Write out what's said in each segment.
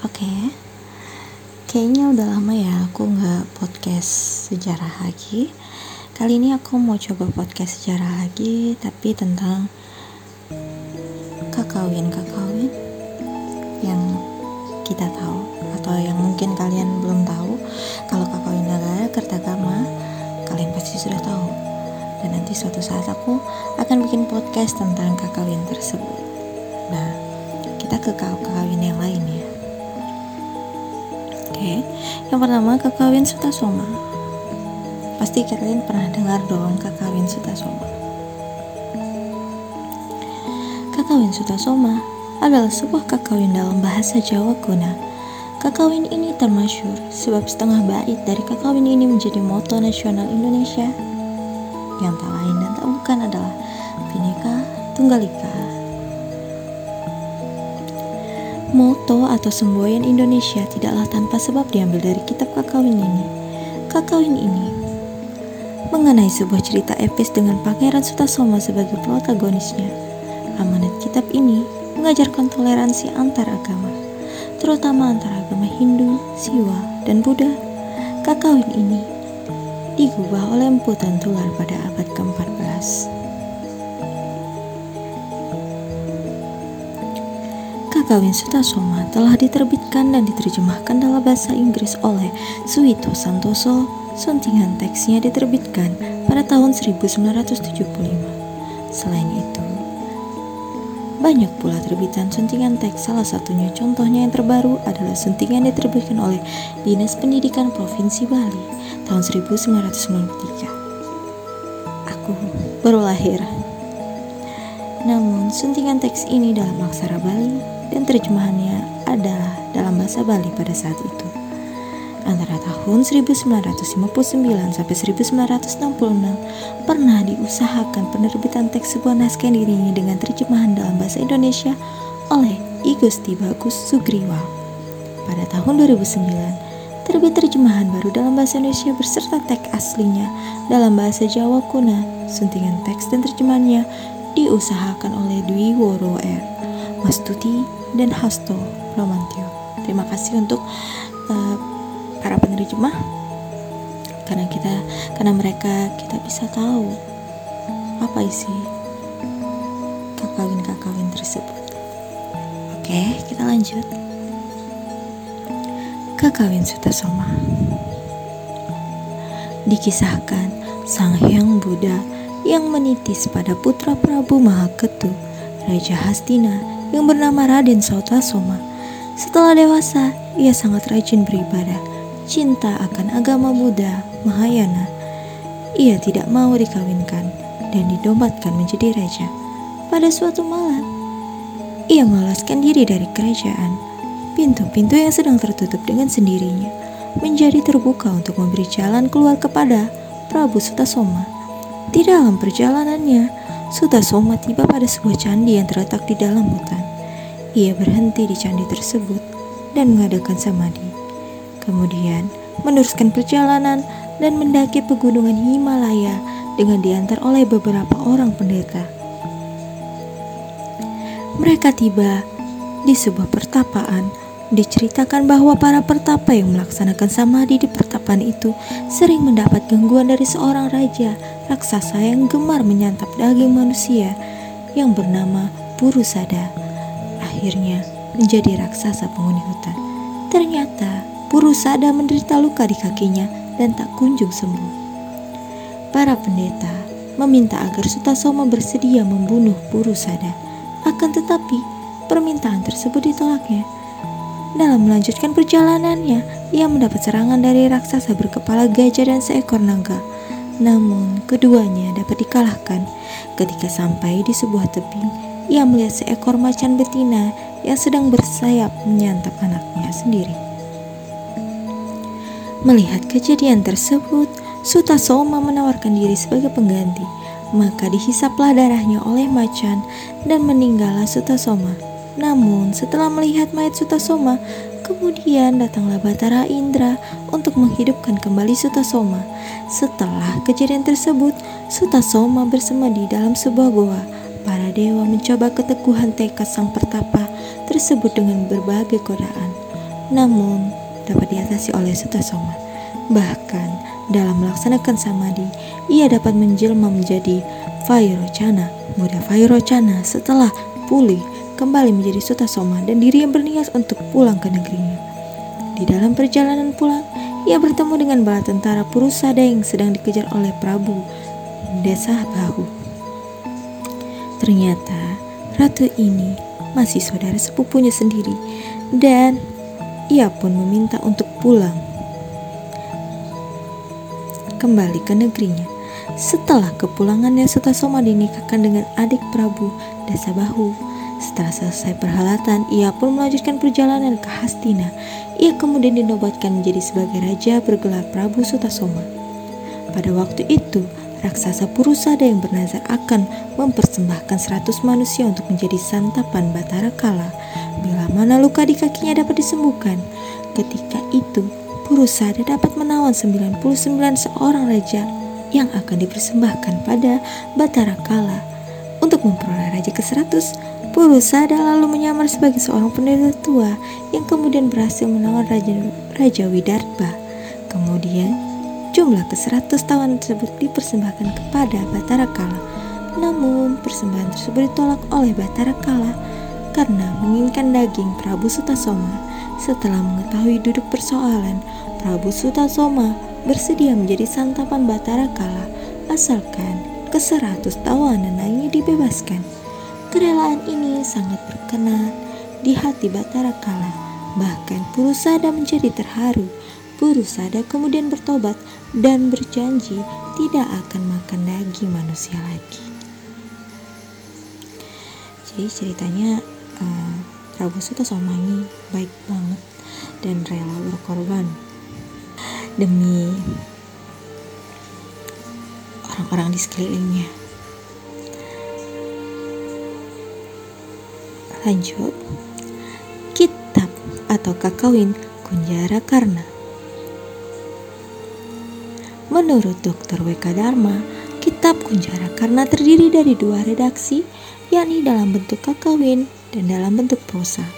Oke, kayaknya udah lama ya aku nggak podcast sejarah lagi. Kali ini aku mau coba podcast sejarah lagi, tapi tentang kakawin-kakawin yang kita tahu atau yang mungkin kalian belum tahu. Kalau kakawin negara Kertagama, kalian pasti sudah tahu. Dan nanti suatu saat aku akan bikin podcast tentang kakawin tersebut. Nah, kita ke kakawin yang lain ya. Oke, yang pertama kakawin Sutasoma. Pasti kalian pernah dengar dong kakawin Sutasoma. Kakawin Sutasoma adalah sebuah kakawin dalam bahasa Jawa kuna. Kakawin ini termasyur sebab setengah bait dari kakawin ini menjadi moto nasional Indonesia yang tak lain dan tak bukan adalah Bhinneka Tunggal Ika Moto atau semboyan Indonesia tidaklah tanpa sebab diambil dari kitab Kakawin ini. Kakawin ini mengenai sebuah cerita epis dengan Pangeran Sutasoma sebagai protagonisnya. Amanat kitab ini mengajarkan toleransi antar agama, terutama antara agama Hindu, Siwa, dan Buddha. Kakawin ini digubah oleh Empu Tular pada abad ke-14. Kakawin Sutasoma telah diterbitkan dan diterjemahkan dalam bahasa Inggris oleh Suito Santoso. Suntingan teksnya diterbitkan pada tahun 1975. Selain itu, banyak pula terbitan suntingan teks, salah satunya contohnya yang terbaru adalah suntingan diterbitkan oleh Dinas Pendidikan Provinsi Bali tahun 1993. Aku baru lahir. Namun, suntingan teks ini dalam aksara Bali dan terjemahannya adalah dalam bahasa Bali pada saat itu. Antara tahun 1959 sampai 1966 pernah diusahakan penerbitan teks sebuah naskah yang diiringi dengan terjemahan dalam bahasa Indonesia oleh I Gusti Bagus Sugriwa. Pada tahun 2009, terbit terjemahan baru dalam bahasa Indonesia berserta teks aslinya dalam bahasa Jawa kuna. Suntingan teks dan terjemahannya diusahakan oleh Dwi Woro R. Mastuti dan Hasto Romantio. Terima kasih untuk uh, para penerjemah karena kita karena mereka kita bisa tahu apa isi kakawin-kakawin tersebut. Oke, kita lanjut. Kakawin Sutasoma Dikisahkan Sang Hyang Buddha yang menitis pada putra Prabu Mahaketu, Raja Hastina yang bernama Raden Sautasoma. Setelah dewasa, ia sangat rajin beribadah, cinta akan agama Buddha, Mahayana. Ia tidak mau dikawinkan dan didobatkan menjadi raja. Pada suatu malam, ia meloloskan diri dari kerajaan. Pintu-pintu yang sedang tertutup dengan sendirinya menjadi terbuka untuk memberi jalan keluar kepada Prabu Sutasoma. Di dalam perjalanannya, Sutasoma tiba pada sebuah candi yang terletak di dalam hutan. Ia berhenti di candi tersebut dan mengadakan samadhi. Kemudian meneruskan perjalanan dan mendaki pegunungan Himalaya dengan diantar oleh beberapa orang pendeta. Mereka tiba di sebuah pertapaan. Diceritakan bahwa para pertapa yang melaksanakan samadhi di pertapaan itu sering mendapat gangguan dari seorang raja raksasa yang gemar menyantap daging manusia yang bernama Purusada. Akhirnya menjadi raksasa penghuni hutan. Ternyata Purusada menderita luka di kakinya dan tak kunjung sembuh. Para pendeta meminta agar Sutasoma bersedia membunuh Purusada. Akan tetapi permintaan tersebut ditolaknya. Dalam melanjutkan perjalanannya, ia mendapat serangan dari raksasa berkepala gajah dan seekor naga. Namun, keduanya dapat dikalahkan ketika sampai di sebuah tebing. Ia melihat seekor macan betina yang sedang bersayap menyantap anaknya sendiri. Melihat kejadian tersebut, Sutasoma menawarkan diri sebagai pengganti. Maka dihisaplah darahnya oleh macan dan meninggallah Sutasoma. Namun setelah melihat mayat Sutasoma, kemudian datanglah Batara Indra untuk menghidupkan kembali Sutasoma. Setelah kejadian tersebut, Sutasoma bersemedi dalam sebuah goa. Para dewa mencoba keteguhan tekad sang pertapa tersebut dengan berbagai godaan. namun dapat diatasi oleh Sutasoma. Bahkan dalam melaksanakan samadhi, ia dapat menjelma menjadi Vairocana, muda Vairocana setelah pulih kembali menjadi Sutasoma dan dirinya berniat untuk pulang ke negerinya. Di dalam perjalanan pulang, ia bertemu dengan bala tentara Purusada yang sedang dikejar oleh Prabu Desa Bahu. Ternyata ratu ini masih saudara sepupunya sendiri dan ia pun meminta untuk pulang kembali ke negerinya. Setelah kepulangannya Sutasoma dinikahkan dengan adik Prabu Dasabahu setelah selesai perhelatan, ia pun melanjutkan perjalanan ke Hastina. Ia kemudian dinobatkan menjadi sebagai raja bergelar Prabu Sutasoma. Pada waktu itu, raksasa Purusada yang bernazar akan mempersembahkan seratus manusia untuk menjadi santapan Batara Kala bila mana luka di kakinya dapat disembuhkan. Ketika itu, Purusada dapat menawan 99 seorang raja yang akan dipersembahkan pada Batara Kala untuk memperoleh raja ke-100 Purusada lalu menyamar sebagai seorang pendeta tua yang kemudian berhasil menawan Raja, Raja Widarbha. Kemudian, jumlah ke-100 tawanan tersebut dipersembahkan kepada Batara Kala. Namun, persembahan tersebut ditolak oleh Batara Kala karena menginginkan daging Prabu Sutasoma. Setelah mengetahui duduk persoalan, Prabu Sutasoma bersedia menjadi santapan Batara Kala asalkan ke-100 tawanan lainnya dibebaskan. Kerelaan ini sangat berkenan di hati Batara Kala. Bahkan Purusada menjadi terharu. Purusada kemudian bertobat dan berjanji tidak akan makan daging manusia lagi. Jadi ceritanya uh, Prabu Sutasoma ini baik banget dan rela berkorban demi orang-orang di sekelilingnya. Lanjut, kitab atau kakawin Kunjara Karna. Menurut Dr. W.K. Dharma, kitab Kunjara Karna terdiri dari dua redaksi, yakni dalam bentuk kakawin dan dalam bentuk prosa.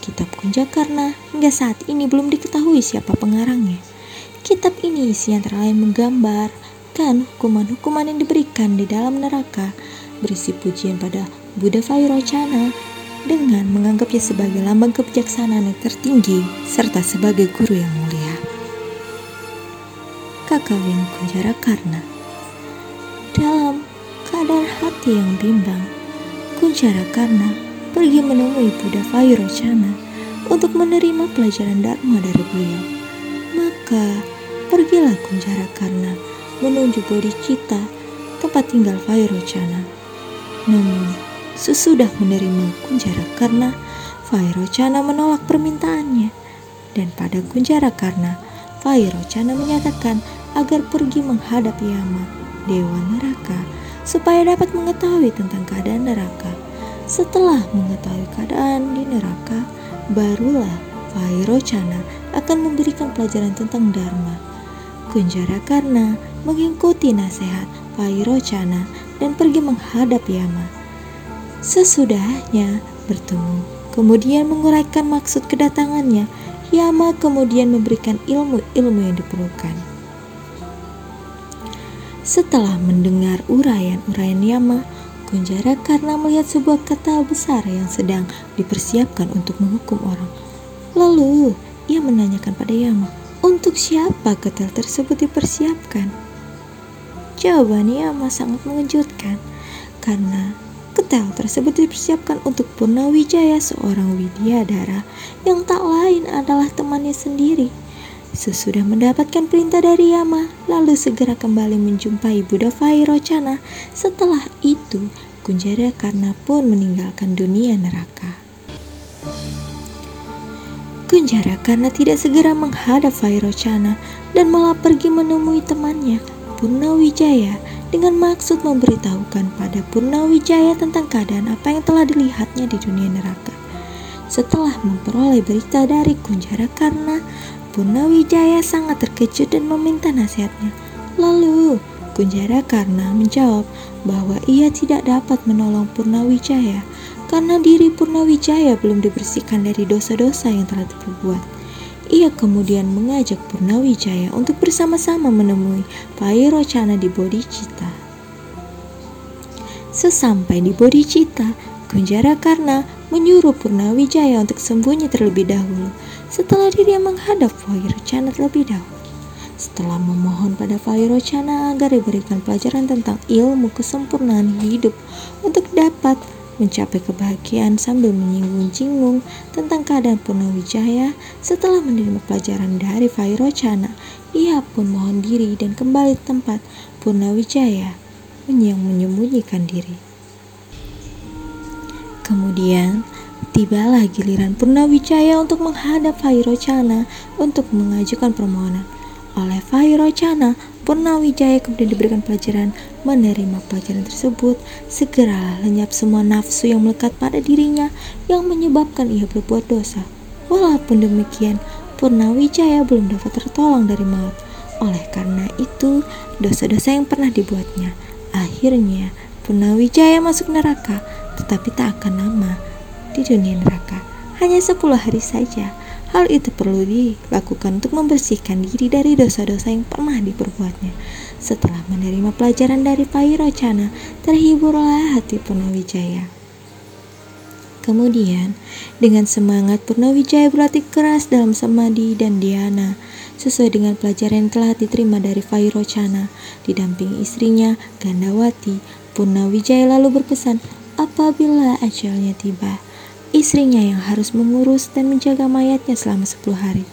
Kitab Kunjakarna hingga saat ini belum diketahui siapa pengarangnya. Kitab ini isinya antara lain menggambarkan hukuman-hukuman yang diberikan di dalam neraka, berisi pujian pada Buddha Vairocana dengan menganggapnya sebagai lambang kebijaksanaan yang tertinggi serta sebagai guru yang mulia. Kakawin Kunjara Karna Dalam keadaan hati yang bimbang, Kunjara Karna pergi menemui Buddha Vairocana untuk menerima pelajaran Dharma dari beliau. Maka pergilah Kunjara Karna menuju Bodhicitta, tempat tinggal Vairocana. Namun, sesudah menerima Kunjara karena Vairocana menolak permintaannya. Dan pada Kunjara karena Vairocana menyatakan agar pergi menghadap Yama, Dewa Neraka, supaya dapat mengetahui tentang keadaan neraka. Setelah mengetahui keadaan di neraka, barulah Vairocana akan memberikan pelajaran tentang Dharma. Kunjara karena mengikuti nasihat Vairocana dan pergi menghadap Yama. Sesudahnya bertemu, kemudian menguraikan maksud kedatangannya, Yama kemudian memberikan ilmu-ilmu yang diperlukan. Setelah mendengar uraian-uraian Yama, Kunjara karena melihat sebuah kata besar yang sedang dipersiapkan untuk menghukum orang. Lalu, ia menanyakan pada Yama, untuk siapa ketel tersebut dipersiapkan? Jawaban Yama sangat mengejutkan, karena Ketel tersebut dipersiapkan untuk Purnawijaya seorang Widyadara yang tak lain adalah temannya sendiri. Sesudah mendapatkan perintah dari Yama, lalu segera kembali menjumpai Buddha Vairocana. Setelah itu, Kunjara Karna pun meninggalkan dunia neraka. Kunjara karena tidak segera menghadap Vairocana dan malah pergi menemui temannya, Purnawijaya, dengan maksud memberitahukan pada Purnawijaya tentang keadaan apa yang telah dilihatnya di dunia neraka. Setelah memperoleh berita dari Kunjara karena Purnawijaya sangat terkejut dan meminta nasihatnya. Lalu Kunjara karena menjawab bahwa ia tidak dapat menolong Purnawijaya karena diri Purnawijaya belum dibersihkan dari dosa-dosa yang telah diperbuat. Ia kemudian mengajak Purnawijaya untuk bersama-sama menemui Pairocana di Bodhicitta. Sesampai di Bodhicitta, Kunjara Karna menyuruh Purnawijaya untuk sembunyi terlebih dahulu setelah dirinya menghadap Pairocana terlebih dahulu. Setelah memohon pada Pairocana agar diberikan pelajaran tentang ilmu kesempurnaan hidup untuk dapat mencapai kebahagiaan sambil menyinggung-singgung tentang keadaan Purnawijaya setelah menerima pelajaran dari Vairocana. Ia pun mohon diri dan kembali ke tempat Purnawijaya yang menyembunyikan diri. Kemudian, tibalah giliran Purnawijaya untuk menghadap Vairocana untuk mengajukan permohonan. Oleh Vairocana, Purnawijaya kemudian diberikan pelajaran menerima pelajaran tersebut, segera lenyap semua nafsu yang melekat pada dirinya yang menyebabkan ia berbuat dosa. Walaupun demikian, Purnawijaya belum dapat tertolong dari maut. Oleh karena itu, dosa-dosa yang pernah dibuatnya, akhirnya Purnawijaya masuk neraka, tetapi tak akan lama di dunia neraka. Hanya 10 hari saja Hal itu perlu dilakukan untuk membersihkan diri dari dosa-dosa yang pernah diperbuatnya. Setelah menerima pelajaran dari Pairocana, terhiburlah hati Purnawijaya. Kemudian, dengan semangat Purnawijaya berlatih keras dalam samadhi dan dhyana, sesuai dengan pelajaran yang telah diterima dari Vairocana, didampingi istrinya Gandawati, Purnawijaya lalu berpesan, apabila ajalnya tiba, istrinya yang harus mengurus dan menjaga mayatnya selama 10 hari.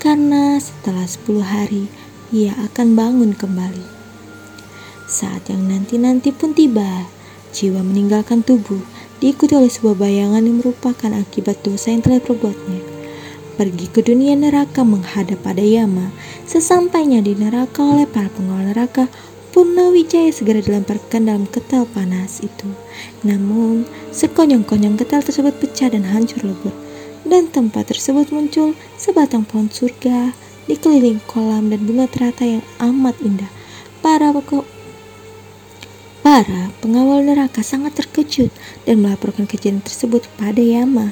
Karena setelah 10 hari, ia akan bangun kembali. Saat yang nanti-nanti pun tiba, jiwa meninggalkan tubuh, diikuti oleh sebuah bayangan yang merupakan akibat dosa yang telah perbuatnya. Pergi ke dunia neraka menghadap pada Yama. Sesampainya di neraka oleh para pengawal neraka, Purnawijaya segera dilemparkan dalam ketel panas itu. Namun, sekonyong-konyong ketel tersebut pecah dan hancur lebur. Dan tempat tersebut muncul sebatang pohon surga dikeliling kolam dan bunga teratai yang amat indah. Para Para pengawal neraka sangat terkejut dan melaporkan kejadian tersebut kepada Yama.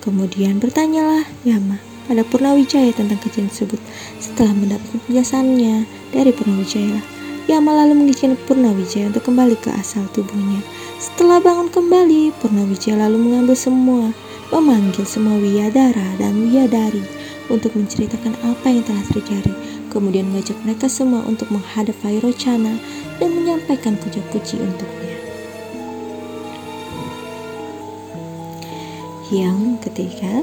Kemudian bertanyalah Yama pada Purnawijaya tentang kejadian tersebut. Setelah mendapatkan penjelasannya dari Purnawijaya, Yama lalu mengizinkan Purnawijaya untuk kembali ke asal tubuhnya. Setelah bangun kembali, Purnawijaya lalu mengambil semua, memanggil semua Wiyadara dan Wiyadari untuk menceritakan apa yang telah terjadi. Kemudian mengajak mereka semua untuk menghadap Vairocana dan menyampaikan puja-puji untuknya. Yang ketiga,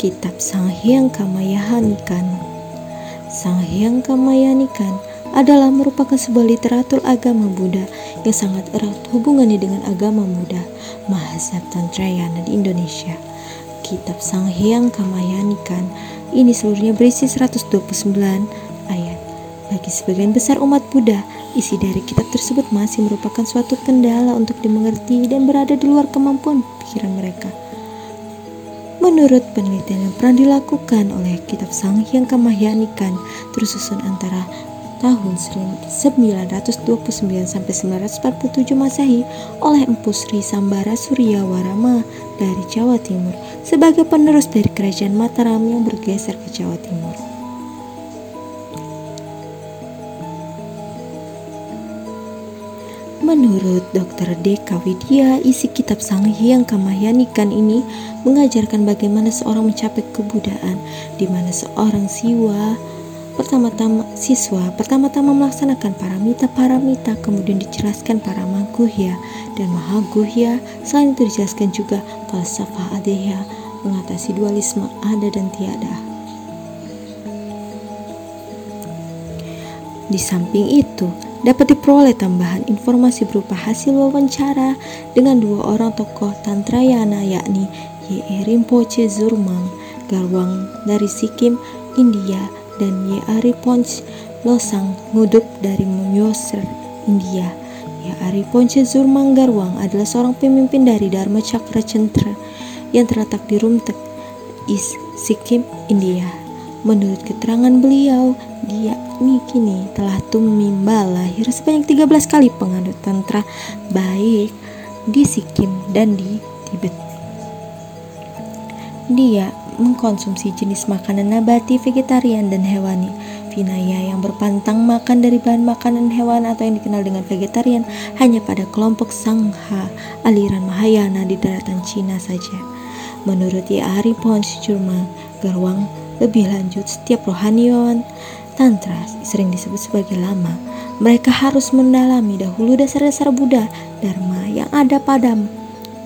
Kitab Sang Hyang Kamayanikan. Sang Hyang Kamayanikan adalah merupakan sebuah literatur agama Buddha yang sangat erat hubungannya dengan agama Buddha, Mahasab Tantrayana di Indonesia. Kitab Sang Hyang Kamayanikan ini seluruhnya berisi 129 ayat. Bagi sebagian besar umat Buddha, isi dari kitab tersebut masih merupakan suatu kendala untuk dimengerti dan berada di luar kemampuan pikiran mereka. Menurut penelitian yang pernah dilakukan oleh kitab Sang Hyang Kamayanikan, tersusun antara tahun 929 sampai 947 Masehi oleh Empu Sri Sambara Surya Warama dari Jawa Timur sebagai penerus dari kerajaan Mataram yang bergeser ke Jawa Timur. Menurut Dr. Deka Widya, isi kitab Sang Hyang Kamahyanikan ini mengajarkan bagaimana seorang mencapai kebudaan, di mana seorang siwa Pertama-tama siswa pertama-tama melaksanakan paramita-paramita, kemudian dijelaskan para maguhya dan mahaguhya. Selain itu dijelaskan juga falsafah adeya mengatasi dualisme ada dan tiada. Di samping itu, dapat diperoleh tambahan informasi berupa hasil wawancara dengan dua orang tokoh Tantrayana yakni Ye Rinpoche Zurmang Garwang dari Sikkim, India dan Ye Ari Ponch Losang Nguduk dari Myoser, India. Ye Ari Ponce Zurmanggarwang adalah seorang pemimpin dari Dharma Chakra Centra yang terletak di Rumtek, East Sikkim, India. Menurut keterangan beliau, dia ini kini telah tumimbal lahir sebanyak 13 kali penganut tantra baik di Sikkim dan di Tibet. Dia mengkonsumsi jenis makanan nabati, vegetarian, dan hewani. Vinaya yang berpantang makan dari bahan makanan hewan atau yang dikenal dengan vegetarian hanya pada kelompok Sangha aliran Mahayana di daratan Cina saja. Menurut Yari Pons Jurma Garwang, lebih lanjut setiap rohaniawan Tantra sering disebut sebagai lama. Mereka harus mendalami dahulu dasar-dasar Buddha, Dharma yang ada pada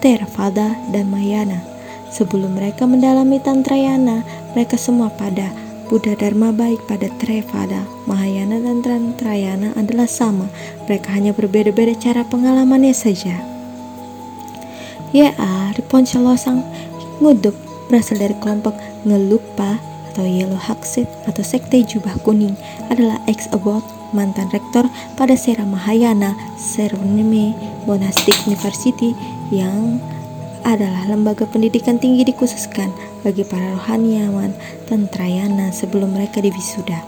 Theravada dan Mahayana. Sebelum mereka mendalami Tantrayana, mereka semua pada Buddha Dharma baik pada Trevada, Mahayana dan Tantrayana adalah sama. Mereka hanya berbeda-beda cara pengalamannya saja. Ya, Riponcha Losang Ngudup berasal dari kelompok Ngelukpa atau Yellow Hakset atau Sekte Jubah Kuning adalah ex-abbot mantan rektor pada Sera Mahayana Seronime Monastic University yang adalah lembaga pendidikan tinggi dikhususkan bagi para rohaniawan Tantrayana sebelum mereka diwisuda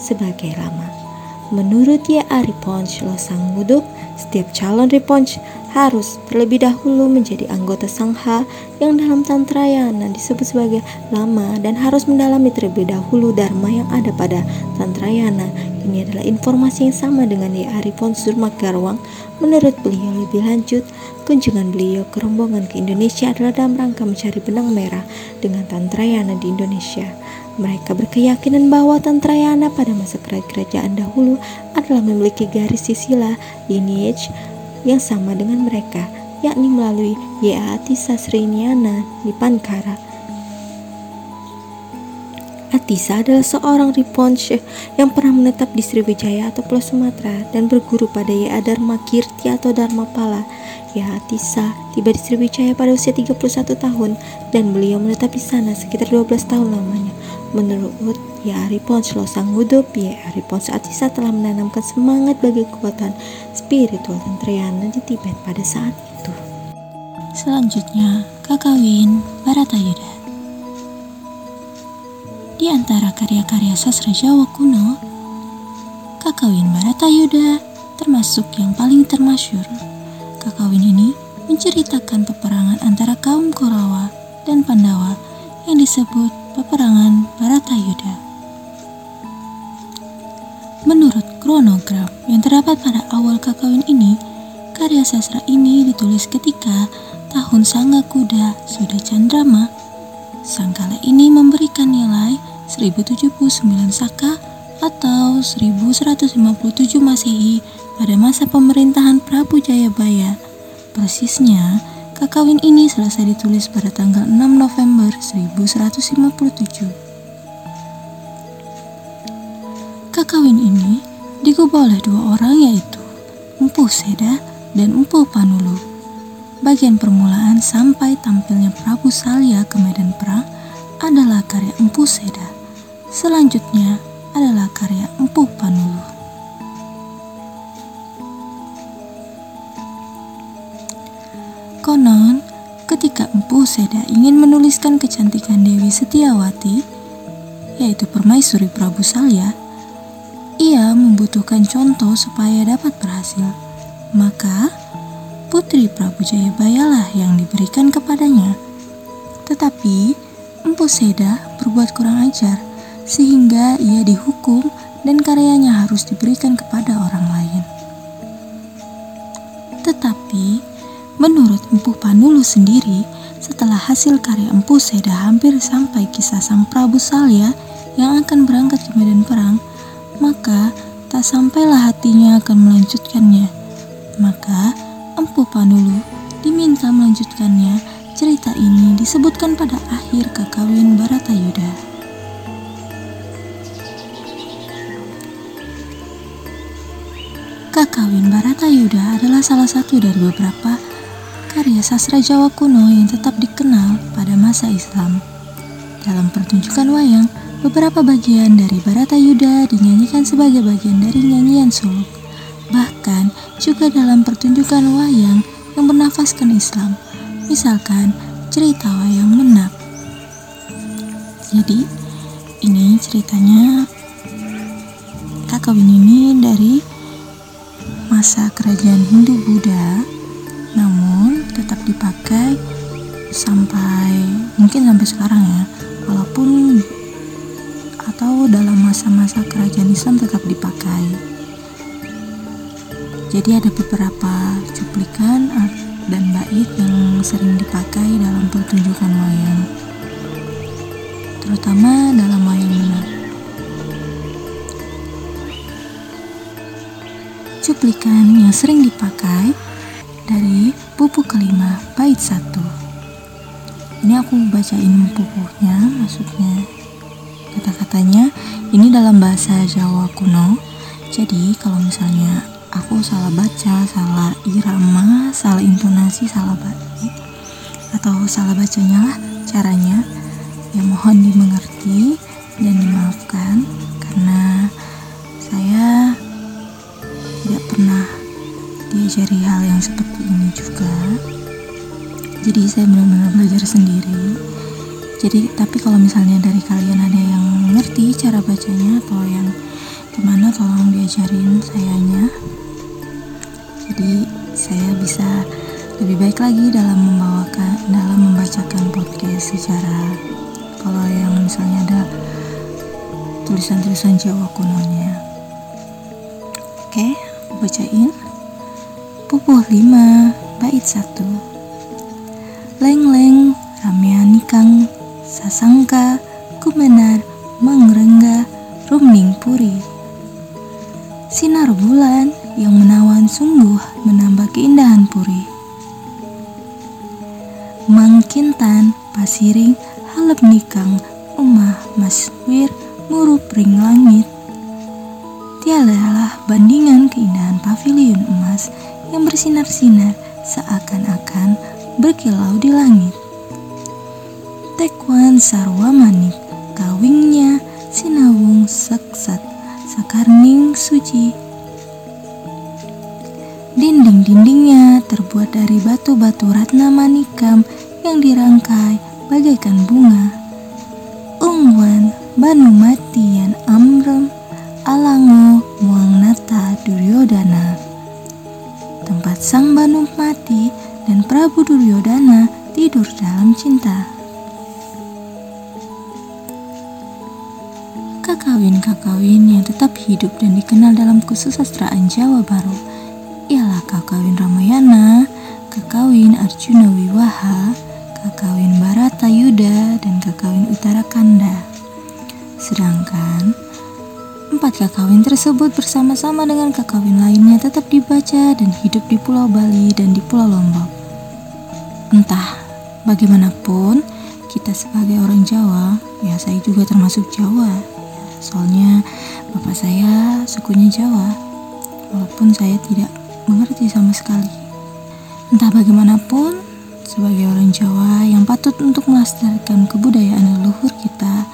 sebagai lama. Menurut Ye Aripons Losang Wuduk, setiap calon Ripons harus terlebih dahulu menjadi anggota sangha yang dalam Tantrayana disebut sebagai lama dan harus mendalami terlebih dahulu dharma yang ada pada Tantrayana. Ini adalah informasi yang sama dengan Ye Arifon Surmagarwang. Menurut beliau lebih lanjut, kunjungan beliau ke rombongan ke Indonesia adalah dalam rangka mencari benang merah dengan Tantrayana di Indonesia. Mereka berkeyakinan bahwa Tantrayana pada masa kerajaan dahulu adalah memiliki garis sisila lineage yang sama dengan mereka, yakni melalui Yeatisa Sasrinyana di Pankara. Atisa adalah seorang Riponche yang pernah menetap di Sriwijaya atau Pulau Sumatera dan berguru pada Yea Dharma Kirti atau Dharma Pala. Yea Atisa tiba di Sriwijaya pada usia 31 tahun dan beliau menetap di sana sekitar 12 tahun lamanya. Menurut Ya Pons Losang Wudup, Ya Pons Atisa telah menanamkan semangat bagi kekuatan spiritual dan Trayana di Tibet pada saat itu. Selanjutnya, Kakawin Baratayuda. Di antara karya-karya sastra Jawa kuno, Kakawin Baratayuda termasuk yang paling termasyur. Kakawin ini menceritakan peperangan antara kaum Korawa dan Pandawa yang disebut peperangan Baratayuda. Menurut kronogram yang terdapat pada awal kakawin ini, karya sastra ini ditulis ketika tahun Sangga Kuda sudah Candrama. Sangkala ini memberikan nilai 1079 Saka atau 1157 Masehi pada masa pemerintahan Prabu Jayabaya. Persisnya Kakawin ini selesai ditulis pada tanggal 6 November 1157. Kakawin ini digubah oleh dua orang yaitu Empu Seda dan Empu Panulu. Bagian permulaan sampai tampilnya Prabu Salya ke medan perang adalah karya Empu Seda. Selanjutnya adalah karya Empu Panulu. Konon, ketika Empu Seda ingin menuliskan kecantikan Dewi Setiawati, yaitu permaisuri Prabu Salya, ia membutuhkan contoh supaya dapat berhasil. Maka, putri Prabu Jayabaya lah yang diberikan kepadanya. Tetapi, Empu Seda berbuat kurang ajar, sehingga ia dihukum dan karyanya harus diberikan kepada orang lain. Tetapi, Menurut Empu Panulu sendiri, setelah hasil karya Empu Seda hampir sampai kisah sang Prabu Salya yang akan berangkat ke medan perang, maka tak sampailah hatinya akan melanjutkannya. Maka Empu Panulu diminta melanjutkannya. Cerita ini disebutkan pada akhir kakawin Baratayuda. Kakawin Baratayuda adalah salah satu dari beberapa karya sastra Jawa kuno yang tetap dikenal pada masa Islam. Dalam pertunjukan wayang, beberapa bagian dari Baratayuda dinyanyikan sebagai bagian dari nyanyian suluk. Bahkan juga dalam pertunjukan wayang yang bernafaskan Islam, misalkan cerita wayang menap. Jadi, ini ceritanya kakawin ini dari masa kerajaan Hindu Buddha namun tetap dipakai sampai mungkin sampai sekarang ya walaupun atau dalam masa-masa kerajaan Islam tetap dipakai. Jadi ada beberapa cuplikan dan bait yang sering dipakai dalam pertunjukan wayang terutama dalam wayang cuplikan yang sering dipakai dari pupu kelima bait satu. Ini aku bacain pupuhnya maksudnya kata-katanya. Ini dalam bahasa Jawa kuno. Jadi kalau misalnya aku salah baca salah irama salah intonasi salah bait atau salah bacanya lah caranya ya mohon dimengerti dan dimaafkan karena saya pernah diajari hal yang seperti ini juga. Jadi saya benar-benar belajar sendiri. Jadi tapi kalau misalnya dari kalian ada yang ngerti cara bacanya atau yang gimana tolong diajarin sayanya. Jadi saya bisa lebih baik lagi dalam membawakan dalam membacakan podcast secara kalau yang misalnya ada tulisan-tulisan Jawa kunonya. Oke bacain. Pupuh 5 Bait 1 Leng-leng Rameanikang Sasangka Kumenar Mangrengga Rumning Puri. Sinar bulan yang menawan sungguh menambah keindahan puri. Mangkintan Pasiring Halep Nikang Umah Maswir Murup Ring Langit Tiadalah bandingan keindahan pavilion emas yang bersinar-sinar seakan-akan berkilau di langit. Tekwan sarwa manik, kawingnya sinawung seksat, sakarning suci. Dinding-dindingnya terbuat dari batu-batu ratna manikam yang dirangkai bagaikan bunga. Ungwan, banu matian amrem, alango, muang nata duryodana tempat sang Banu mati dan Prabu Duryodana tidur dalam cinta. Kakawin-kakawin yang tetap hidup dan dikenal dalam kesusastraan Jawa Baru ialah Kakawin Ramayana, Kakawin Arjuna Wiwaha, Kakawin Barata Yuda, dan Kakawin Uttarakanda. Sedangkan Empat kakawin tersebut bersama-sama dengan kakawin lainnya tetap dibaca dan hidup di Pulau Bali dan di Pulau Lombok. Entah bagaimanapun, kita sebagai orang Jawa, ya saya juga termasuk Jawa. Soalnya bapak saya sukunya Jawa, walaupun saya tidak mengerti sama sekali. Entah bagaimanapun, sebagai orang Jawa yang patut untuk melestarikan kebudayaan leluhur kita,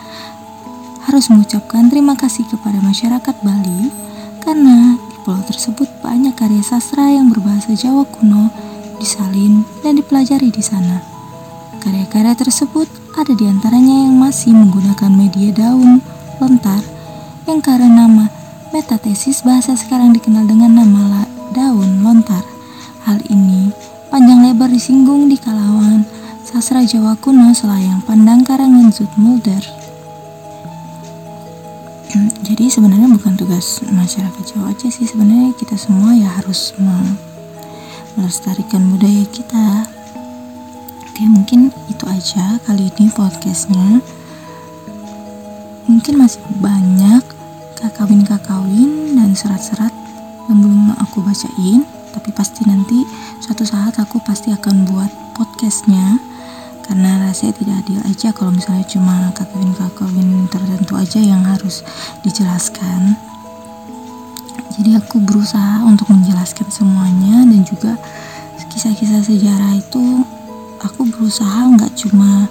harus mengucapkan terima kasih kepada masyarakat Bali karena di pulau tersebut banyak karya sastra yang berbahasa Jawa kuno disalin dan dipelajari di sana. Karya-karya tersebut ada di antaranya yang masih menggunakan media daun lontar yang karena nama metatesis bahasa sekarang dikenal dengan nama daun lontar. Hal ini panjang lebar disinggung di kalangan sastra Jawa kuno selayang pandang karangan Zut Mulder jadi sebenarnya bukan tugas masyarakat Jawa aja sih. Sebenarnya kita semua ya harus melestarikan budaya kita. Oke mungkin itu aja kali ini podcastnya. Mungkin masih banyak kakawin-kakawin dan serat-serat yang belum aku bacain. Tapi pasti nanti suatu saat aku pasti akan buat podcastnya karena rasanya tidak adil aja kalau misalnya cuma kakawin-kakawin tertentu aja yang harus dijelaskan. Jadi aku berusaha untuk menjelaskan semuanya dan juga kisah-kisah sejarah itu aku berusaha nggak cuma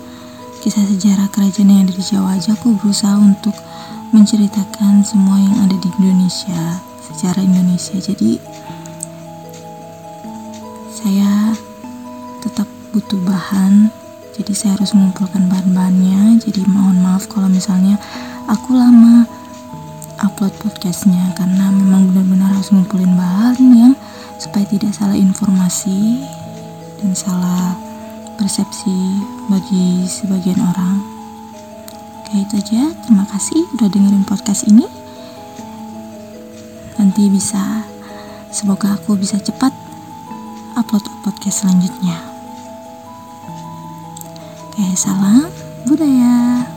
kisah sejarah kerajaan yang ada di Jawa aja aku berusaha untuk menceritakan semua yang ada di Indonesia sejarah Indonesia. Jadi saya tetap butuh bahan jadi saya harus mengumpulkan bahan-bahannya jadi mohon maaf kalau misalnya aku lama upload podcastnya karena memang benar-benar harus ngumpulin bahan yang supaya tidak salah informasi dan salah persepsi bagi sebagian orang. Oke itu aja, terima kasih udah dengerin podcast ini. Nanti bisa, semoga aku bisa cepat upload podcast selanjutnya. Oke, salam budaya.